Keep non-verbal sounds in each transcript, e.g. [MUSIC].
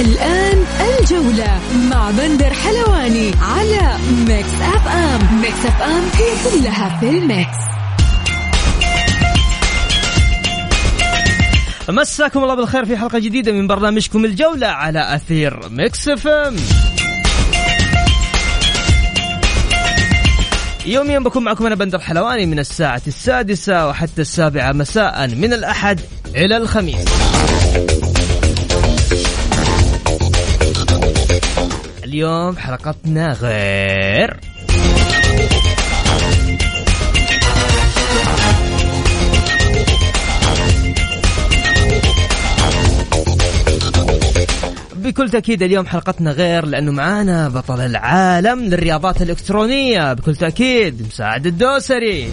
الآن الجولة مع بندر حلواني على Mix FM Mix FM هي كلها في ال mix. مساكم الله بالخير في حلقة جديدة من برنامجكم الجولة على أثير Mix FM يوميا بكون معكم أنا بندر حلواني من الساعة السادسة وحتى السابعة مساء من الأحد إلى الخميس. اليوم حلقتنا غير. بكل تأكيد اليوم حلقتنا غير لأنه معانا بطل العالم للرياضات الإلكترونية. بكل تأكيد مساعد الدوسري.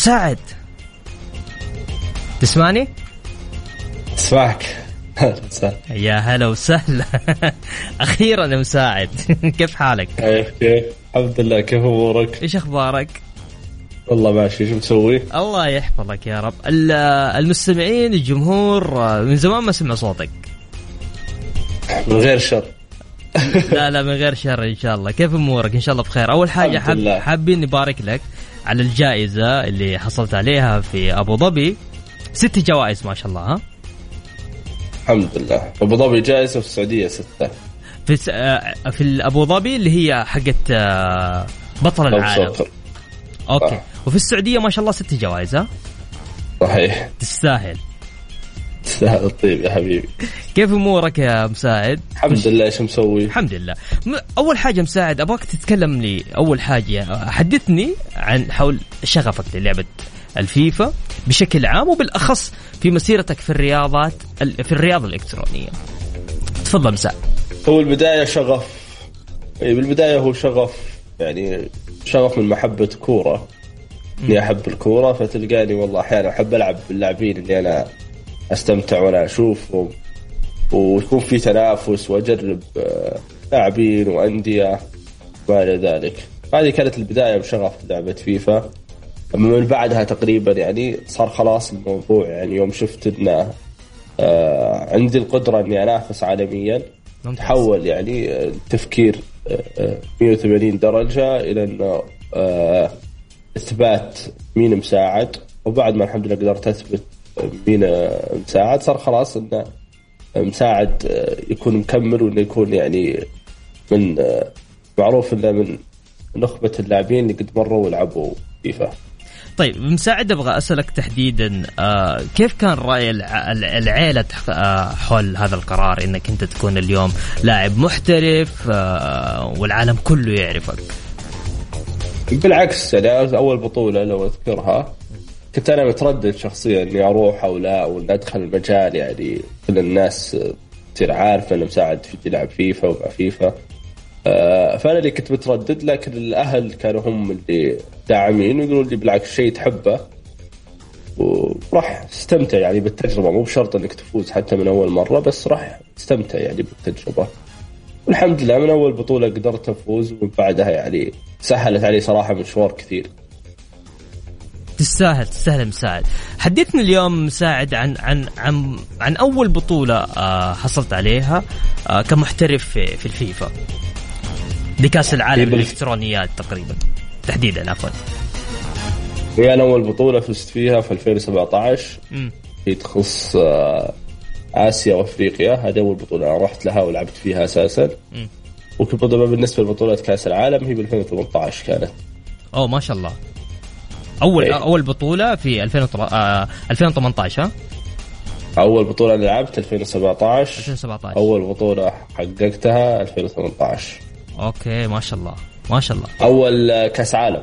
مساعد. تسمعني؟ اسمعك [LAUGHS] يا هلا وسهلا. [LAUGHS] أخيرا يا مساعد. [LAUGHS] كيف حالك؟ كيف كيف؟ الحمد لله كيف أمورك؟ إيش أخبارك؟ والله ماشي. شو مسوي؟ الله يحفظك يا رب. ال- المستمعين الجمهور من زمان ما سمع صوتك. من غير شر. لا لا من غير شر إن شاء الله. كيف أمورك؟ إن شاء الله بخير. أول حاجة حاب. حابين نبارك لك. على الجائزة اللي حصلت عليها في أبو ظبي. ست جوائز ما شاء الله ها؟ الحمد لله. أبو ظبي جائزة في السعودية ستة. في س- آه، في أبو ظبي اللي هي حقت آه، بطل العالم. سكر أوكي. صح. وفي السعودية ما شاء الله ست جوائز ها؟ صحيح. تستاهل. تستاهل الطيب يا حبيبي. كيف أمورك يا مساعد؟ الحمد لله إيش مسوي؟ الحمد لله. أول حاجة مساعد أبغاك تتكلم لي أول حاجة. حدثني عن حول شغفك للعبة الفيفا بشكل عام وبالأخص في مسيرتك في الرياضات ال- في الرياضة الإلكترونية. تفضل مساعد هو البداية شغف. إي بالبداية هو شغف يعني شغف من محبة كورة. إني أحب الكورة فتلقاني والله أحيانا أحب ألعب باللاعبين اللي أنا أستمتع وأنا اشوفهم ويكون في تنافس وأجرب آه، لاعبين وأندية ما إلى ذلك. هذه كانت البداية بشغف لعبة فيفا. أما من بعدها تقريبا يعني صار خلاص الموضوع يعني يوم شفت انه آه عندي القدرة إني أنافس عالميا. تحول يعني آه، التفكير آه، آه، 180 درجة إلى إنه آه، إثبات مين مساعد. وبعد ما الحمد لله قدرت أثبت آه، مساعد صار خلاص إنه مساعد آه، يكون مكمل وإنه يكون يعني من آه، معروف إنه من نخبة اللاعبين اللي قد مروا ولعبوا فيفا. طيب مساعد أبغى أسألك تحديدا آه كيف كان رأي الع- العيلة آه حول هذا القرار؟ إنك أنت تكون اليوم لاعب محترف آه والعالم كله يعرفك. بالعكس يعني أول بطولة لو أذكرها كنت أنا متردد شخصيا إني أروح أو لا ولا ادخل المجال يعني كل الناس تصير عارفه إنه مساعد في يلعب فيفا ومع فيفا. آه، فأنا اللي كنت متردد لكن الأهل كانوا هم اللي داعمين ويقولون لي بالعكس شيء تحبه. وراح تستمتع يعني بالتجربة مو بشرط إنك تفوز حتى من أول مرة بس راح تستمتع يعني بالتجربة. والحمد لله من أول بطولة قدرت أفوز ومن بعدها يعني سهلت علي صراحة مشوار كثير. تستاهل تستاهل مساعد. حدثني اليوم مساعد عن عن عن عن أول بطولة آه حصلت عليها آه كمحترف في, في الفيفا. لكأس العالم الإلكترونيات تقريبا. تحديدا عفوا. هي أنا أول بطولة فزت فيها في 2017 مم. هي تخص آه، آسيا وأفريقيا. هذه أول بطولة أنا رحت لها ولعبت فيها أساسا. وكبطوله بالنسبة لبطولة كأس العالم هي ب 2018 كانت. أوه ما شاء الله. اول إيه. أول بطولة في 2000 آه 2018 ها؟ أول بطولة لعبت 2017 2017 أول بطولة حققتها 2018 أوكي ما شاء الله ما شاء الله. أول كأس عالم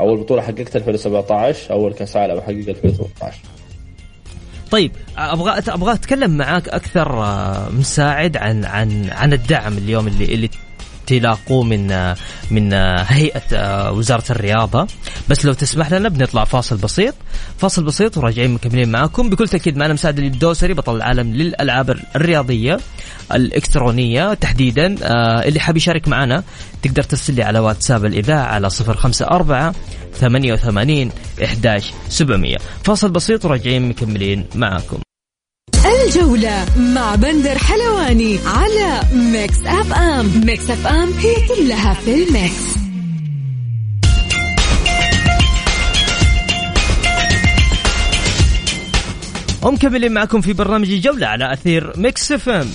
أول بطولة حققتها 2017 أول كأس عالم حقق 2018 طيب أبغى أبغى أتكلم معاك أكثر آه، مساعد عن عن عن الدعم اليوم اللي اللي تلاقوه من من هيئة وزارة الرياضة. بس لو تسمح لنا بنطلع فاصل بسيط. فاصل بسيط وراجعين مكملين معاكم. بكل تأكيد معنا مساعد الدوسري بطل العالم للألعاب الرياضية الإلكترونية تحديدا. آه، اللي حاب يشارك معنا تقدر ترسل لي على واتساب الإذاعة على 054 88 11 700 فاصل بسيط وراجعين مكملين معاكم. الجولة مع بندر حلواني على Mix FM. Mix FM هي كلها في ال mix. ومكملين معكم في برنامج الجولة على أثير Mix FM.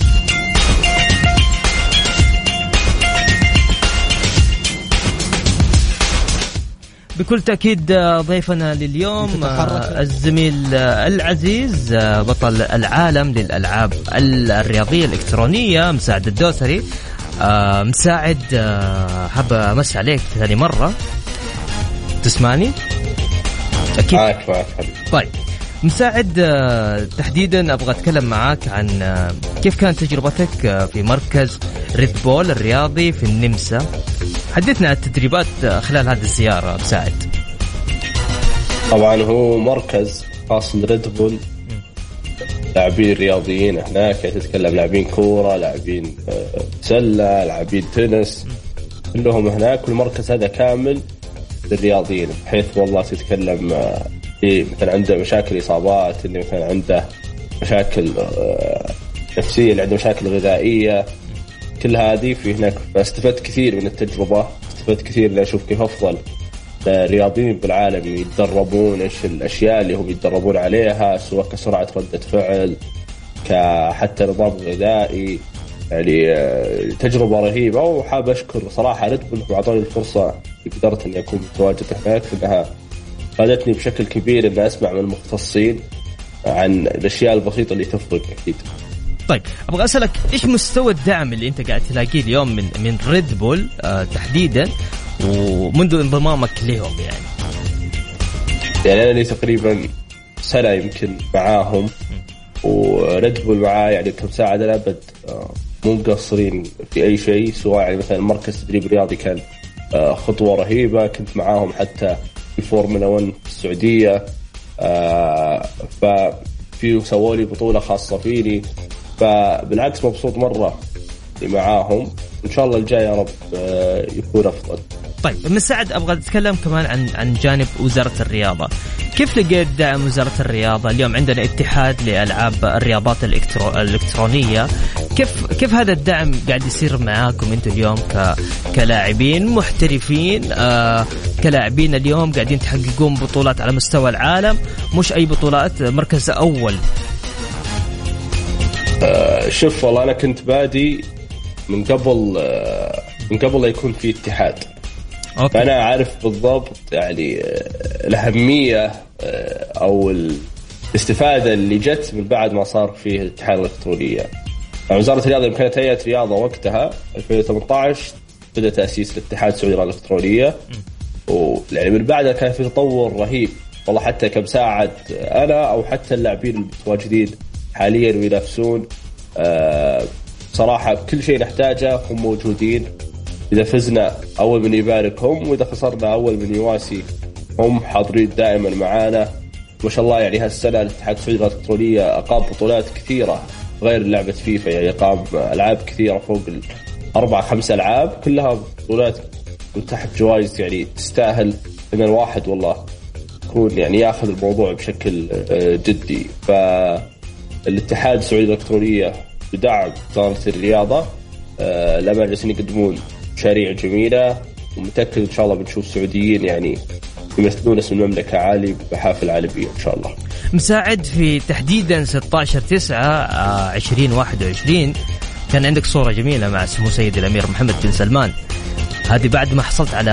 بكل تأكيد ضيفنا لليوم الزميل العزيز بطل العالم للألعاب الرياضية الإلكترونية مساعد الدوسري. مساعد حاب أمسي عليك ثاني مرة. تسمعني؟ أكيد. معك معك طيب. مساعد تحديدا أبغى أتكلم معاك عن كيف كانت تجربتك في مركز ريد بول الرياضي في النمسا؟ حدثنا عن التدريبات خلال هذه الزيارة مساعد طبعا هو مركز خاص بريد بول لاعبين رياضيين هناك تتكلم لاعبين كورة لاعبين سلة لاعبين تنس. كلهم هناك والمركز هذا كامل للرياضيين بحيث والله تتكلم في مثلا عنده مشاكل إصابات اللي مثلا عنده مشاكل نفسية اللي عنده مشاكل غذائية. كل هذه في هناك فاستفدت كثير من التجربة استفدت كثير اني أشوف كيف أفضل الرياضيين بالعالم يتدربون إيش الأشياء اللي هم يتدربون عليها سواء كسرعة ردة فعل كحتى نظام غذائي يعني تجربة رهيبة وحاب أشكر صراحة Red Bull أعطوني الفرصة قدرت إني أكون متواجد هناك لانها فادتني بشكل كبير إني أسمع من المختصين عن الأشياء البسيطة اللي تفرق أكيد. طيب أبغى أسألك إيش مستوى الدعم اللي أنت قاعد تلاقيه اليوم من من Red Bull آه تحديدا ومنذ انضمامك لهم يعني؟ يعني أنا لي تقريبا سنة يمكن معاهم و Red Bull معاه يعني كمساعد أنا ابد آه مو مقصرين في أي شيء سواء يعني مثلا مركز تدريب رياضي كان آه خطوة رهيبة كنت معاهم حتى في فورمولا 1 في السعودية آه ففي سووا لي بطولة خاصة فيني فبالعكس مبسوط مرة معاهم. إن شاء الله الجاي يا رب آه يكون أفضل. طيب مساعد أبغى أتكلم كمان عن عن جانب وزارة الرياضة. كيف لقيت دعم وزارة الرياضة؟ اليوم عندنا اتحاد لألعاب الرياضات الإلكترو... الإلكترونية. كيف كيف هذا الدعم قاعد يصير معاكم أنتم اليوم ك... كلاعبين محترفين؟ آه كلاعبين اليوم قاعدين تحققون بطولات على مستوى العالم. مش أي بطولات مركز أول آه شوف والله أنا كنت بادي من قبل آه من قبل لا يكون في اتحاد أوكي. فأنا عارف بالضبط يعني الأهمية أو الاستفادة اللي جت من بعد ما صار فيه الاتحاد الالكترونيه. يعني وزارة الرياضة يمكن كانت هيئه رياضة وقتها 2018 بدأ تأسيس الاتحاد السعودي للالكترونيه ويعني من بعدها كان في تطور رهيب والله حتى كمساعد أنا أو حتى اللاعبين المتواجدين حاليا وينافسون صراحة كل شيء نحتاجه هم موجودين. إذا فزنا أول من يبارك هم وإذا خسرنا أول من يواسي هم حاضرين دائما معانا. ما شاء الله يعني هالسنة الاتحاد السعودي الإلكترونية أقام بطولات كثيرة غير لعبة فيفا يعني أقام ألعاب كثيرة فوق الاربع خمس ألعاب كلها بطولات تحت جوائز يعني تستاهل ان الواحد والله. يكون يعني ياخذ الموضوع بشكل جدي. فالاتحاد السعودي الإلكترونية بدعم وزارة الرياضة لما جالسين يقدمون مشاريع جميلة ومتأكد إن شاء الله بنشوف سعوديين يعني يمثلون اسم المملكة عالي بحافل عالميه إن شاء الله. مساعد في تحديدا 16 9 2021 كان عندك صورة جميلة مع سمو سيد الأمير محمد بن سلمان. هذه بعد ما حصلت على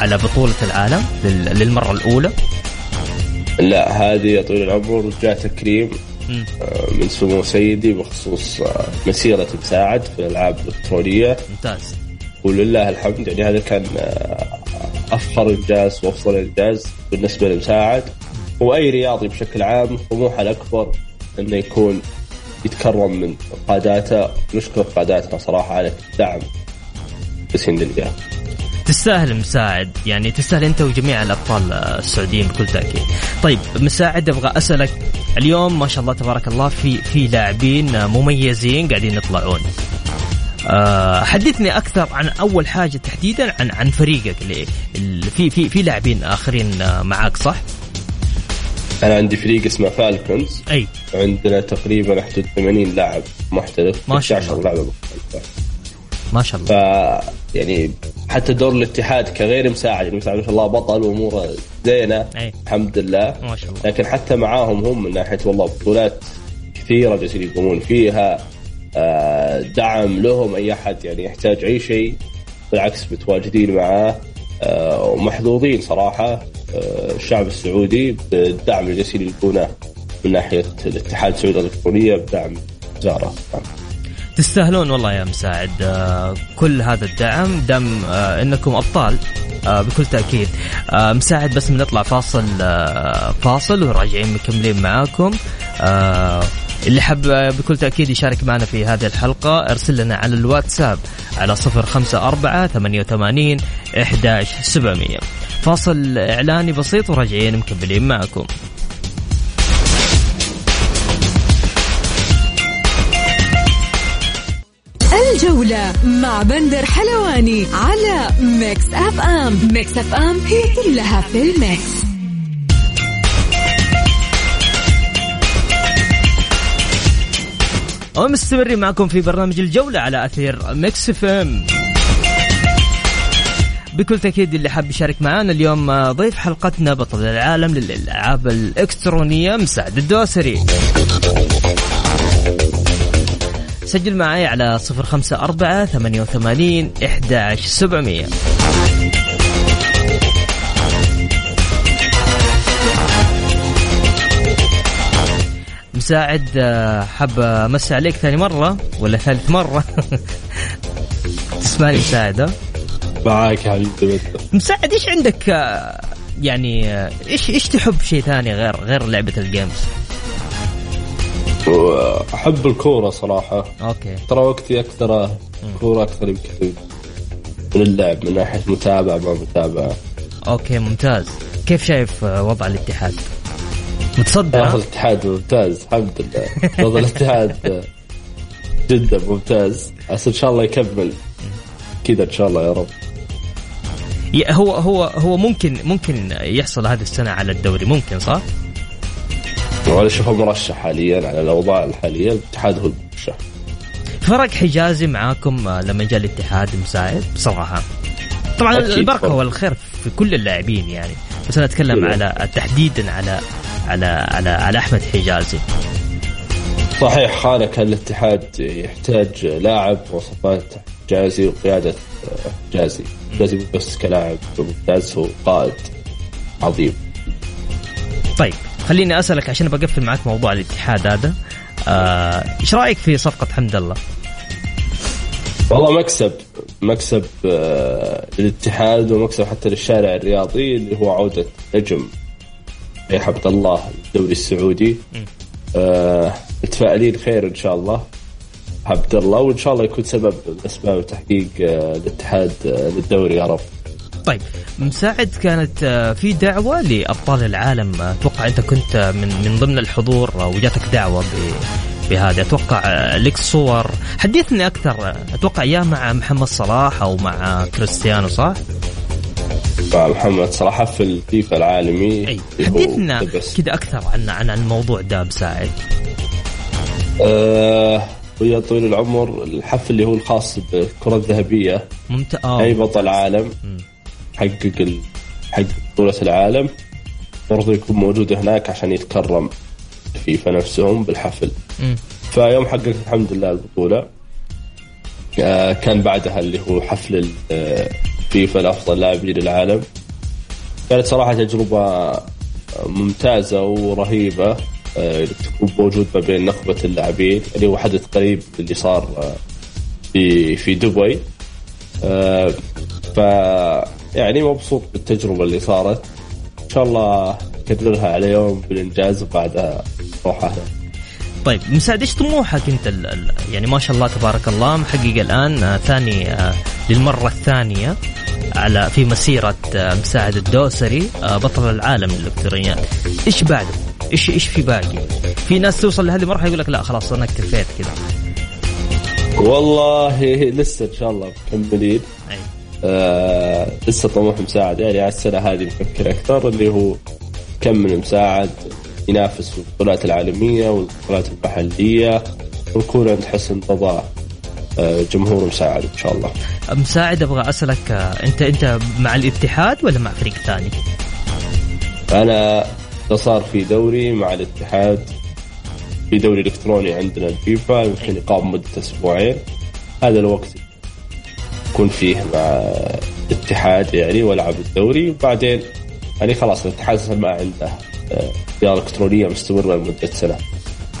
على بطولة العالم للمرة الأولى. لا هذه يا طويل العمر جاء تكريم آه، من سمو سيدي بخصوص آه، مسيرة مساعد في الألعاب الإلكترونية. ممتاز. ولله الحمد يعني هذا كان آه، أفخر إنجاز وأفضل إنجاز بالنسبة لمساعد وأي رياضي بشكل عام طموحه الأكبر أنه يكون يتكرم من قاداته. نشكر قاداتنا صراحة على الدعم بس لله تستاهل مساعد يعني تستاهل أنت وجميع الأبطال السعوديين بكل تأكيد. طيب مساعد أبغى أسألك اليوم ما شاء الله تبارك الله في في لاعبين مميزين قاعدين يطلعون. أه حدثني أكثر عن أول حاجة تحديدا عن عن فريقك اللي, في في في لاعبين آخرين معاك صح؟ أنا عندي فريق اسمه فالكونز أي عندنا تقريبا حدود 80 لاعب محترف ما شاء الله لاعب مختلفه ما شاء الله يعني حتى دور الاتحاد كغير مساعد يعني مساعد ما شاء الله بطل وأموره زينة أي. الحمد لله. ما شاء الله. لكن حتى معاهم هم من ناحية والله بطولات كثيرة جالسين يقومون فيها. آه، دعم لهم أي أحد يعني يحتاج أي شيء بالعكس متواجدين معاه آه، ومحظوظين صراحة. آه، الشعب السعودي بالدعم اللي جالسين يلقونه من ناحية الاتحاد السعودي الإلكترونية بدعم وزارة تستاهلون والله يا مساعد. آه، كل هذا الدعم دم آه، إنكم أبطال آه، بكل تأكيد. مساعد بس بنطلع فاصل فاصل وراجعين مكملين معاكم. اللي حب بكل تأكيد يشارك معنا في هذه الحلقة ارسل لنا على الواتساب على صفر خمسة أربعة ثمانية وثمانين إحداش سبعمية. فاصل إعلاني بسيط وراجعين مكملين معكم. الجولة مع بندر حلواني على Mix FM. Mix FM هي كلها في ال mix. ومستمرين معكم في برنامج الجولة على أثير Mix FM. بكل تأكيد اللي حاب يشارك معنا اليوم ضيف حلقتنا بطل العالم للألعاب الإلكترونية مساعد الدوسري. سجل معي على صفر خمسة أربعة ثمانية وثمانين إحدى سبعمية. مساعد آه، حاب امسي عليك ثاني مرة ولا ثالث مرة؟ [LAUGHS] تسمعني مساعد ها؟ معاك يا حبيبي مساعد إيش عندك آه، يعني آه، إيش إيش تحب شيء ثاني غير غير لعبة ال games؟ احب الكورة صراحة. أوكي. ترى وقتي أكثر كورة أكثر يمكن من اللعب من ناحية متابعة ما متابعة. أوكي ممتاز. كيف شايف وضع الاتحاد؟ متصدر؟ الاتحاد ممتاز الحمد لله. [LAUGHS] وضع الاتحاد جدا ممتاز. بس إن شاء الله يكمل. كذا إن شاء الله يا رب. هو هو هو ممكن ممكن يحصل هذه السنة على الدوري ممكن صح؟ وأنا اشوفه مرشح حاليا على الأوضاع الحالية الاتحاد هو المرشح فرق حجازي معاكم آه، لما جاء الاتحاد مساعد بصراحة. طبعا البركة والخير في كل اللاعبين يعني. بس أنا أتكلم على تحديدا على على على على أحمد حجازي. صحيح خانك الاتحاد يحتاج لاعب مواصفات جازي وقيادة آه، جازي جازي بس كلاعب ممتاز هو قائد عظيم. طيب. خليني أسألك عشان بقفل معك موضوع الاتحاد هذا. آه، إيش آه رأيك في صفقة حمد الله؟ والله مكسب مكسب آه للاتحاد ومكسب حتى للشارع الرياضي اللي هو عودة نجم يا حمد الله الدوري السعودي. آه متفائلين خير إن شاء الله عبد الله وإن شاء الله يكون سبب من أسباب تحقيق آه الاتحاد آه للدوري يا رب. طيب مساعد كانت آه، في دعوة لأبطال العالم آه، أتوقع أنت كنت آه، من من ضمن الحضور وجاتك دعوة بهذا. أتوقع لك صور. حدثني أكثر أتوقع يا مع محمد صلاح أو مع كريستيانو صح؟ مع محمد صلاح في الفيفا العالمي. أي حدثنا كذا أكثر عن عن الموضوع ده مساعد أه ويا طويل العمر الحفل اللي هو الخاص بالكرة الذهبية. ممتاز أي بطل عالم. حقق حق بطولة العالم برضو يكون موجود هناك عشان يتكرم فيفا نفسهم بالحفل. م. فيوم حقق الحمد لله البطولة. آه كان بعدها اللي هو حفل فيفا لأفضل لاعبين العالم. كانت صراحة تجربة ممتازة ورهيبة آه، تكون موجود ما بين نخبة اللاعبين. اللي هو حدث قريب اللي صار آه، في في دبي. آه، ف يعني مبسوط بالتجربة اللي صارت إن شاء الله نكررها على يوم بالإنجاز وبعدها نروح أهلا طيب مساعد إيش طموحك أنت ال ال يعني ما شاء الله تبارك الله محقق الآن آه ثاني آه للمرة الثانية على في مسيرة آه مساعد الدوسري آه بطل العالم للالكترونيات إيش بعده؟ إيش إيش في باقي؟ في ناس توصل لهذه المرحلة يقول لك لا خلاص أنا اكتفيت كذا والله لسه إن شاء الله مكملين. آه لسه طموح مساعد يعني على السنة هذه نفكر أكثر اللي هو كمل مساعد ينافس في البطولات العالمية والبطولات المحلية ونكون عند حسن رضا آه، جمهور مساعد إن شاء الله. مساعد أبغى أسألك آه، انت أنت مع الاتحاد ولا مع فريق ثاني؟ أنا صار في دوري مع الاتحاد في دوري إلكتروني عندنا الفيفا يمكن يقام مدة أسبوعين هذا الوقت يكون فيه مع الاتحاد يعني والعب الدوري. وبعدين يعني خلاص الاتحاد ما عنده آه، رياضه إلكترونية مستمرة لمدة سنة.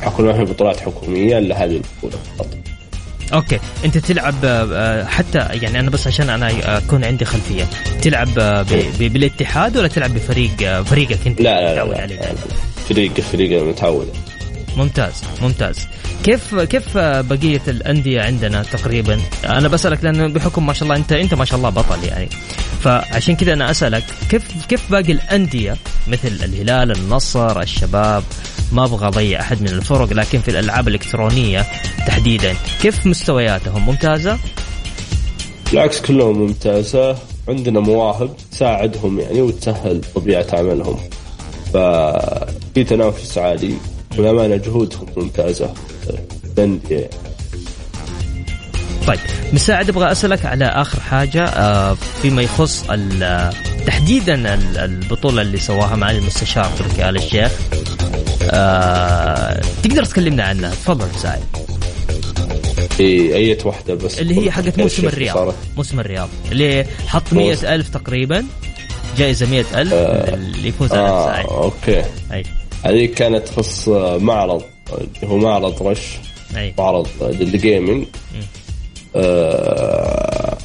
حكم ما في بطولات حكومية إلا هذه البطولة فقط. أوكي. أنت تلعب آه، حتى يعني أنا بس عشان أنا أكون عندي خلفية. تلعب آه، بالاتحاد ولا تلعب بفريق آه، فريقك أنت لا لا لا, لا, عليه؟ لا, لا. فريق فريق متعود. ممتاز ممتاز. كيف كيف بقية الأندية عندنا تقريبا؟ أنا بسألك لأنه بحكم ما شاء الله أنت أنت ما شاء الله بطل يعني. فعشان كذا أنا أسألك كيف كيف باقي الأندية؟ مثل الهلال النصر الشباب. ما أبغى أضيع أحد من الفرق لكن في الألعاب الإلكترونية تحديدا. كيف مستوياتهم؟ ممتازة؟ بالعكس كلهم ممتازة. عندنا مواهب تساعدهم يعني وتسهل طبيعة عملهم. ففي تنافس عالي. والأمانة جهودهم ممتازة. الأندية طيب مساعد أبغى أسألك على آخر حاجة. آه، فيما يخص تحديدا ال- البطولة اللي سواها مع المستشار تركي آل الشيخ. آه، تقدر تكلمنا عنها؟ تفضل مساعد. في أي واحدة بس؟ اللي هي حقت موسم الرياض. موسم الرياض. اللي حط مية ألف تقريبا جائزة مية ألف اللي يفوز على آه مساعد. أوكي. أي هذه كانت تخص معرض هو معرض رش أي. معرض للجيمنج آه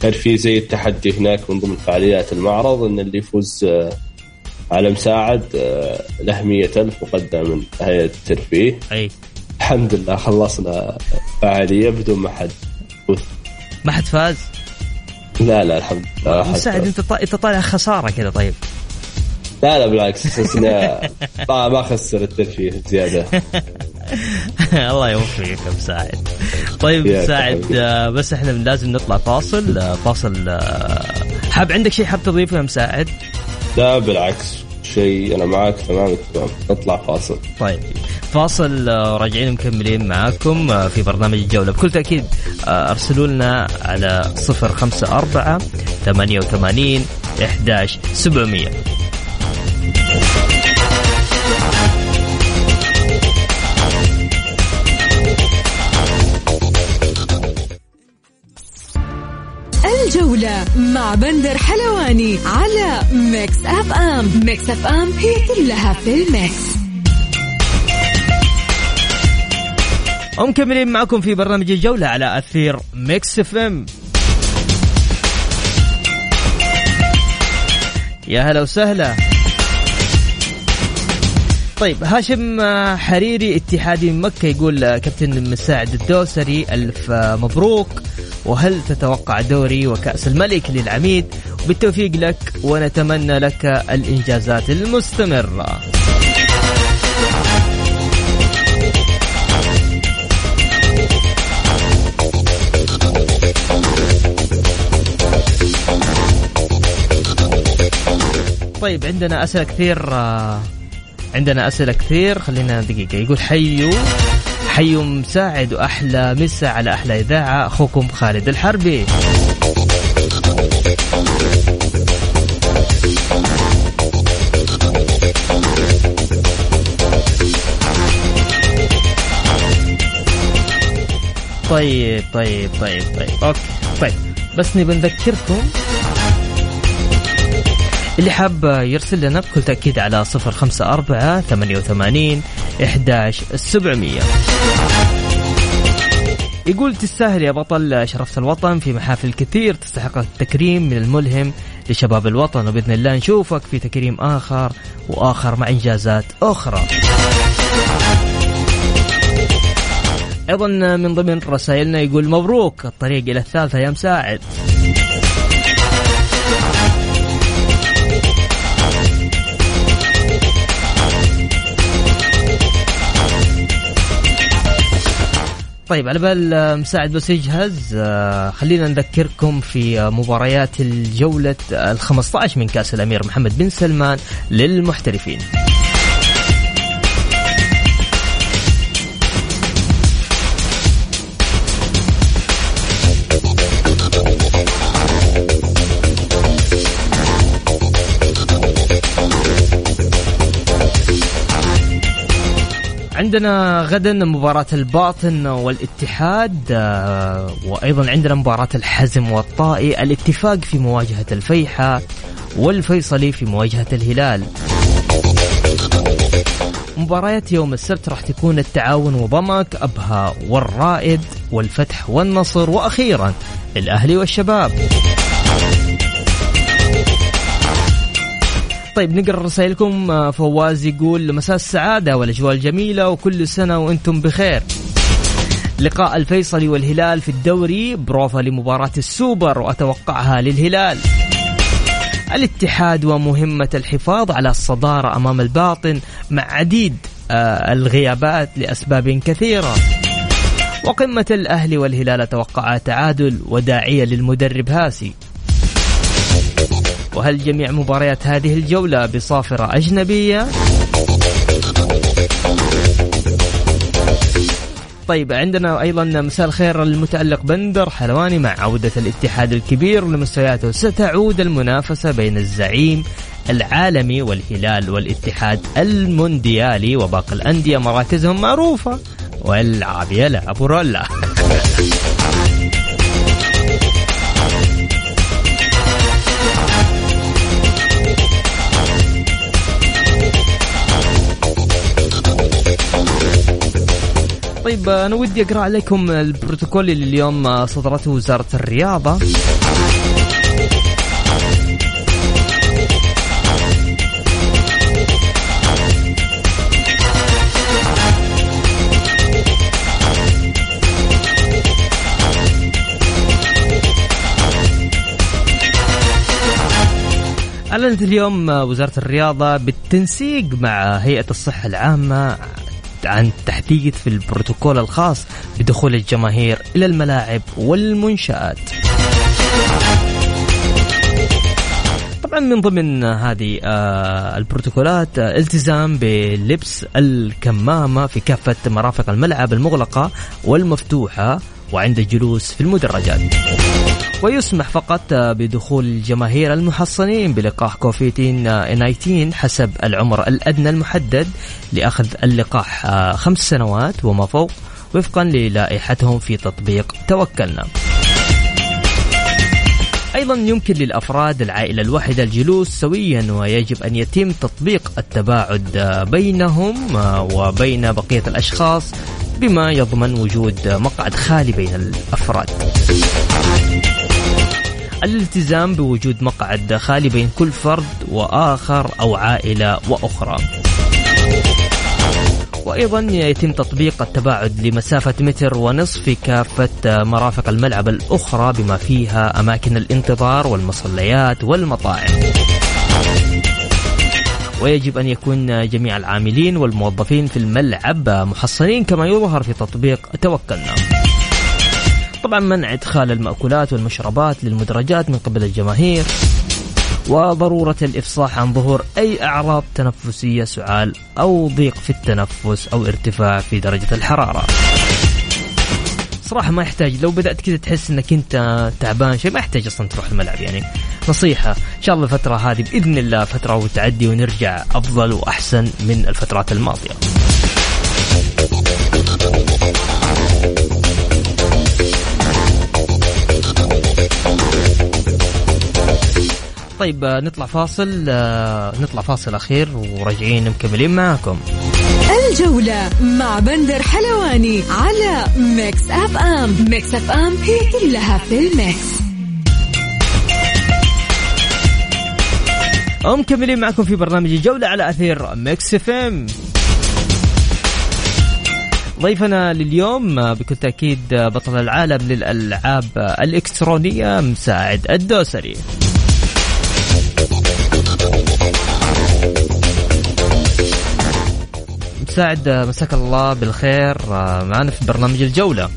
كان في زي التحدي هناك من ضمن فعاليات المعرض إن اللي يفوز آه على مساعد آه له مية ألف مقدم من هيئة الترفيه. أي. الحمد لله خلصنا فعالية بدون ما حد يفوز. ما حد فاز؟ لا لا الحمد لله. مساعد طا- أنت طالع خسارة كذا طيب. لا لا بالعكس ما خسر الترفيه زيادة. [LAUGHS] الله يوفقك يا مساعد طيب مساعد. آه، بس إحنا لازم نطلع فاصل آه، فاصل آه، حاب عندك شيء حاب تضيفه يا مساعد لا بالعكس شيء أنا معاك تمام التمام نطلع فاصل. طيب فاصل راجعين مكملين معاكم في برنامج الجولة. بكل تأكيد أرسلوا لنا على 054 88 11 700 الجولة مع بندر حلواني على Mix FM. Mix FM هي كلها في ال mix. ومكملين معكم في برنامج الجولة على أثير Mix FM. يا هلا وسهلا. طيب هاشم حريري اتحادي من مكة يقول كابتن مساعد الدوسري ألف مبروك. وهل تتوقع دوري وكأس الملك للعميد؟ وبالتوفيق لك ونتمنى لك الإنجازات المستمرة. طيب عندنا أسئلة كثير آه، عندنا أسئلة كثير. خلينا دقيقة. يقول حيو حيو مساعد وأحلى مسا على أحلى إذاعة. أخوكم خالد الحربي. طيب طيب طيب طيب. أوكي. طيب بس نبي نذكركم اللي حاب يرسل لنا بكل تأكيد على صفر خمسة أربعة ثمانية وثمانين إحداش السبعمية يقول تستاهل يا بطل شرفت الوطن في محافل كثير تستحق التكريم من الملهم لشباب الوطن وبإذن الله نشوفك في تكريم آخر وآخر مع إنجازات أخرى. أيضا من ضمن رسائلنا يقول مبروك الطريق إلى الثالثة يا مساعد طيب على بال مساعد بس يجهز آه، خلينا نذكركم في مباريات الجولة ال 15 من كأس الأمير محمد بن سلمان للمحترفين. عندنا غدا مباراة الباطن والاتحاد آه، وأيضا عندنا مباراة الحزم والطائي الاتفاق في مواجهة الفيحة والفيصلي في مواجهة الهلال. مباريات يوم السبت راح تكون التعاون وضمك أبها والرائد والفتح والنصر وأخيرا الأهلي والشباب. طيب نقرأ رسائلكم. آه، فواز يقول مساء السعادة والأجواء الجميلة وكل سنة وأنتم بخير. لقاء الفيصلي والهلال في الدوري بروفا لمباراة السوبر وأتوقعها للهلال. الاتحاد ومهمة الحفاظ على الصدارة أمام الباطن مع عديد آه، الغيابات لأسباب كثيرة. وقمة الأهلي والهلال أتوقع تعادل وداعية للمدرب هاسي. وهل جميع مباريات هذه الجولة بصافرة أجنبية؟ طيب عندنا أيضا مساء الخير المتألق بندر حلواني مع عودة الاتحاد الكبير لمستوياته. ستعود المنافسة بين الزعيم العالمي والهلال والاتحاد المونديالي وباقي الأندية مراكزهم معروفة. والعاب لا ابو رولا طيب أنا ودي أقرأ عليكم البروتوكول اللي اليوم صدرته وزارة الرياضة. أعلنت اليوم وزارة الرياضة بالتنسيق مع هيئة الصحة العامة عن تحديث في البروتوكول الخاص بدخول الجماهير إلى الملاعب والمنشآت. طبعا من ضمن هذه آه، البروتوكولات آه، التزام بلبس الكمامة في كافة مرافق الملعب المغلقة والمفتوحة. وعند الجلوس في المدرجات. ويسمح فقط بدخول الجماهير المحصنين بلقاح كوفيد 19 حسب العمر الأدنى المحدد لأخذ اللقاح خمس سنوات وما فوق وفقا للائحتهم في تطبيق توكلنا. أيضا يمكن للأفراد العائلة الواحدة الجلوس سويا ويجب أن يتم تطبيق التباعد بينهم وبين بقية الأشخاص بما يضمن وجود مقعد خالي بين الأفراد. الالتزام بوجود مقعد خالي بين كل فرد وآخر أو عائلة وأخرى. وأيضا يتم تطبيق التباعد لمسافة متر ونصف في كافة مرافق الملعب الأخرى بما فيها أماكن الانتظار والمصليات والمطاعم. ويجب أن يكون جميع العاملين والموظفين في الملعب محصنين كما يظهر في تطبيق توكلنا. طبعا منع إدخال المأكولات والمشروبات للمدرجات من قبل الجماهير وضرورة الإفصاح عن ظهور أي أعراض تنفسية سعال أو ضيق في التنفس أو ارتفاع في درجة الحرارة. صراحة ما يحتاج. لو بدأت كذا تحس إنك أنت تعبان شيء ما يحتاج أصلا تروح الملعب يعني. نصيحة إن شاء الله الفترة هذه بإذن الله فترة وتعدي ونرجع أفضل وأحسن من الفترات الماضية. طيب آه، نطلع فاصل آه، نطلع فاصل أخير وراجعين مكملين معاكم. الجولة مع بندر حلواني على Mix FM Mix FM هي كلها في ال mix. ومكملين معكم في برنامج الجولة على أثير Mix FM ضيفنا لليوم آه، بكل تأكيد بطل العالم للألعاب الإلكترونية مساعد الدوسري. مساعد آه، مساك الله بالخير آه، معنا في برنامج الجولة.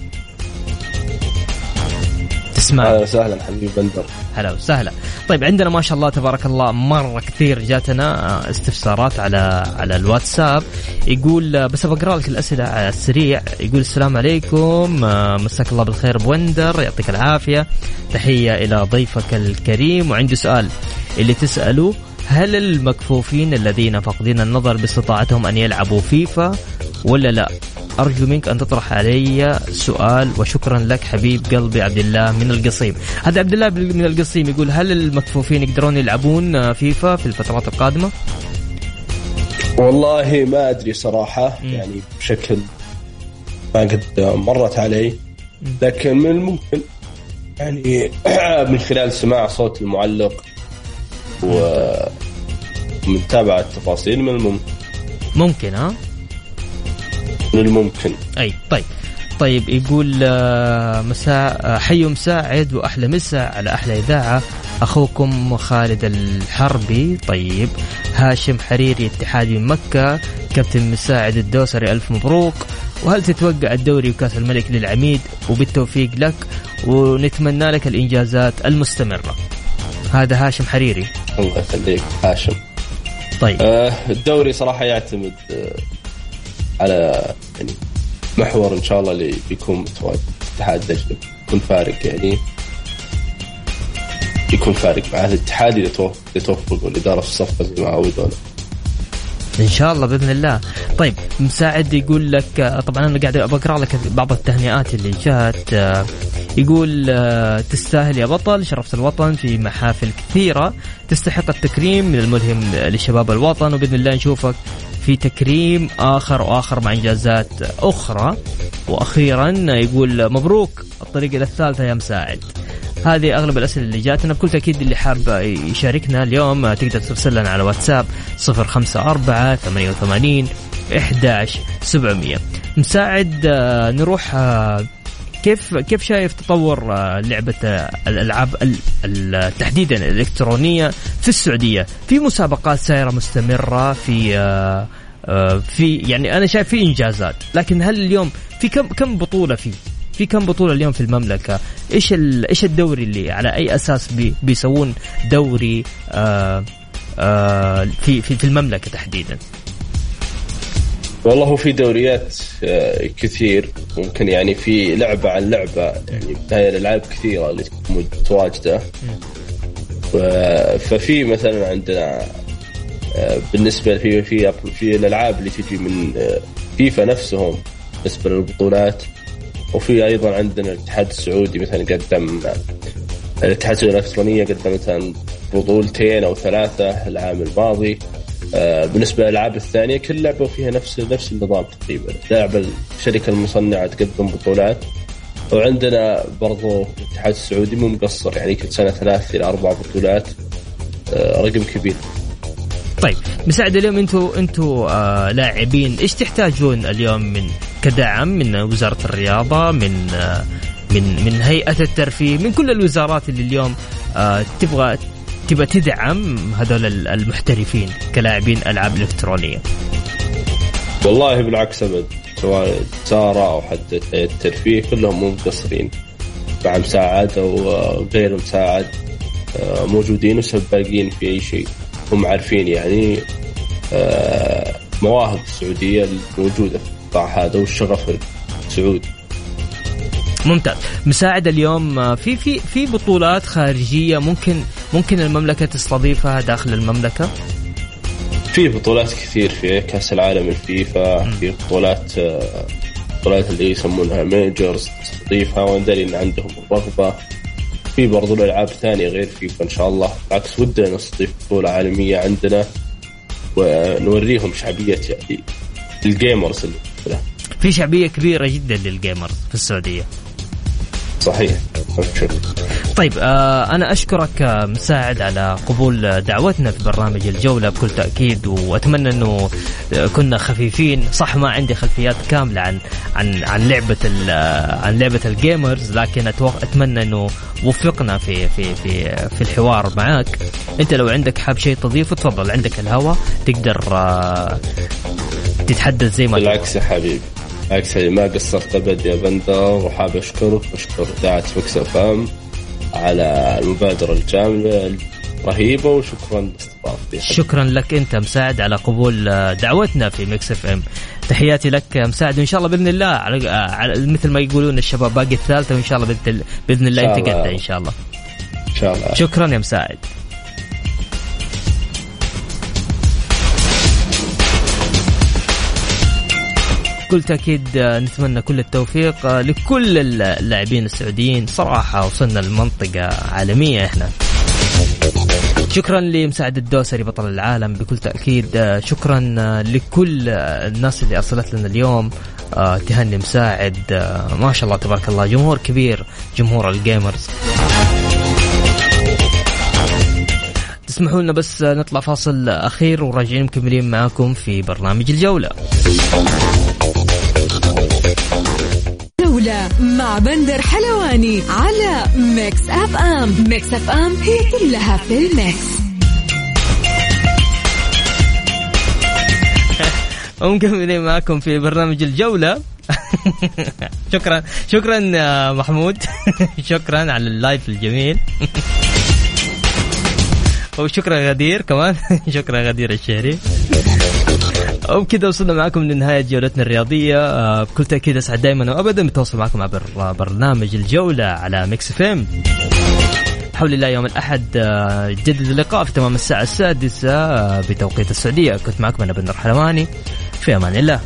تسمع. أهلا وسهلا حبيبي بندر. هلا وسهلا. طيب عندنا ما شاء الله تبارك الله مرة كثير جاتنا آه، استفسارات على على الواتساب. يقول بس بقرا لك الأسئلة على السريع. يقول السلام عليكم مساك الله بالخير بوندر يعطيك العافية. تحية إلى ضيفك الكريم. وعندي سؤال اللي تساله هل المكفوفين الذين فاقدين النظر باستطاعتهم أن يلعبوا فيفا ولا لا؟ أرجو منك أن تطرح علي سؤال وشكرا لك حبيب قلبي عبد الله من القصيم. هذا عبد الله من القصيم يقول هل المكفوفين يقدرون يلعبون فيفا في الفترات القادمة؟ والله ما أدري صراحة يعني بشكل ما قد مرت علي لكن من الممكن يعني [CLEARS THROAT] من خلال سماع صوت المعلق ومتابعة التفاصيل من الممكن ممكن ها؟ من الممكن. أي طيب. طيب يقول آه، مساء آه، حي مساعد وأحلى مساء على أحلى إذاعة. أخوكم خالد الحربي طيب. هاشم حريري اتحادي من مكة. كابتن مساعد الدوسري ألف مبروك. وهل تتوقع الدوري وكأس الملك للعميد؟ وبالتوفيق لك. ونتمنى لك الإنجازات المستمرة. هذا هاشم حريري. الله يخليك هاشم. طيب. آه الدوري صراحة يعتمد آه على يعني محور إن شاء الله اللي بيكون متواجد. اتحاد دجلة يكون فارق يعني يكون فارق مع الاتحاد اذا توفق اذا توفق والاداره في الصفقه زي ما عودونا إن شاء الله بإذن الله. طيب مساعد يقول لك طبعا أنا قاعد بقرا لك بعض التهنئات اللي جات. يقول تستاهل يا بطل شرفت الوطن في محافل كثيرة. تستحق التكريم من الملهم لشباب الوطن وبإذن الله نشوفك في تكريم آخر وآخر مع إنجازات أخرى. وأخيرا يقول مبروك الطريق إلى الثالثة يا مساعد. هذه أغلب الأسئلة اللي جاتنا. بكل تأكيد اللي حاب يشاركنا اليوم تقدر ترسل لنا على واتساب 054 88 11 700 مساعد آه، نروح آه، كيف كيف شايف تطور آه، لعبة آه، الألعاب ال- ال- تحديدا الإلكترونية في السعودية؟ في مسابقات سائره مستمرة في في يعني أنا شايف في إنجازات لكن هل اليوم في كم كم بطولة في في كم بطولة اليوم في المملكة؟ إيش إيش الدوري اللي على أي أساس بي بيسوون دوري آه آه في في في المملكة تحديدا؟ والله هو في دوريات آه، كثير ممكن يعني في لعبة عن لعبة يعني هاي الألعاب كثيرة اللي تكون متواجده ففي مثلا عندنا آه، بالنسبة في في في الألعاب اللي تجي من آه، فيفا نفسهم بالنسبة للبطولات وفي أيضا عندنا الاتحاد السعودي مثلا قدم الاتحاد السعودي الالكترونيه قدم مثلا بطولتين أو ثلاثة العام الماضي. آه، بالنسبة للألعاب الثانية كل لعبة فيها نفس نفس النظام تقريبا. لعبة الشركة المصنعة تقدم بطولات. وعندنا برضو الاتحاد السعودي مو مقصر يعني كل سنة ثلاث إلى أربع بطولات آه، رقم كبير. طيب مساعد اليوم أنتم أنتم آه لاعبين إيش تحتاجون اليوم من كدعم من وزارة الرياضة من من من هيئة الترفيه من كل الوزارات اللي اليوم آه تبغى تبغى تدعم هذول ال- المحترفين كلاعبين ألعاب إلكترونية. والله بالعكس أبد. سواء وزاره أو حتى الترفيه كلهم مو مقصرين. مع مساعد أو آه، غير مساعد آه، موجودين وسباقين في أي شيء. هم عارفين يعني مواهب السعودية الموجوده في القطاع هذا والشغف السعودي. ممتاز. مساعد اليوم آه، في في في بطولات خارجية ممكن ممكن المملكة تستضيفها داخل المملكة؟ في بطولات كثير في كأس العالم الفيفا في بطولات آه، بطولات اللي يسمونها ميجرز تستضيفها وأنا داري إن عندهم الرغبة. في برضو الألعاب ثانية غير فيفا إن شاء الله. بالعكس ودنا نستضيف بطولة عالمية عندنا ونوريهم شعبية يعني ال gamers اللي في شعبية كبيرة جدا لل gamers في السعودية. صحيح. طيب آه أنا أشكرك آه، مساعد على قبول دعوتنا في برنامج الجولة بكل تأكيد وأتمنى أنه آه، كنا خفيفين. صح ما عندي خلفيات كاملة عن عن عن لعبة آه، عن لعبة ال gamers لكن أتمنى أنه وفقنا في في في في الحوار معك أنت لو عندك حاب شيء تضيفه تفضل. عندك الهوا تقدر تتحدث زي ما بالعكس يا حبيبي. بالعكس ما قصرت أبد يا بندر وحاب أشكرك. واشكر إذاعة FM على المبادرة الجميلة رهيبه وشكرا لاستضافتي. شكرا لك أنت مساعد على قبول دعوتنا في مكس إف إم. تحياتي لك مساعد. وإن شاء الله بإذن الله على مثل ما يقولون الشباب باقي الثالثة وإن شاء الله بإذن الله انت قدها إن شاء الله. إن شاء الله. شكرا يا مساعد. بكل تأكيد آه، نتمنى كل التوفيق آه، لكل اللاعبين السعوديين. صراحة وصلنا لمنطقة عالمية إحنا. شكرا لمساعد الدوسري بطل العالم بكل تأكيد آه، شكرا لكل الناس اللي أرسلت لنا اليوم تهني مساعد ما شاء الله تبارك الله جمهور كبير جمهور ال gamers. تسمحوا لنا بس نطلع فاصل أخير وراجعين مكملين معاكم في برنامج الجولة. مع بندر حلواني على Mix FM. Mix FM هي كلها في ال mix. [LAUGHS] ومكملين معكم في برنامج الجولة. [LAUGHS] شكرا شكرا محمود. [LAUGHS] شكرا على ال live الجميل. وشكرا غدير كمان. شكرا غدير الشهري. وبكذا وصلنا معكم لنهاية جولتنا الرياضية. آه، بكل تأكيد أسعد دائما وأبدا بتواصل معكم عبر برنامج الجولة على Mix FM بحول الله يوم الأحد آه، يتجدد اللقاء في تمام الساعة السادسة آه، بتوقيت السعودية. كنت معكم أنا بندر حلواني في أمان الله.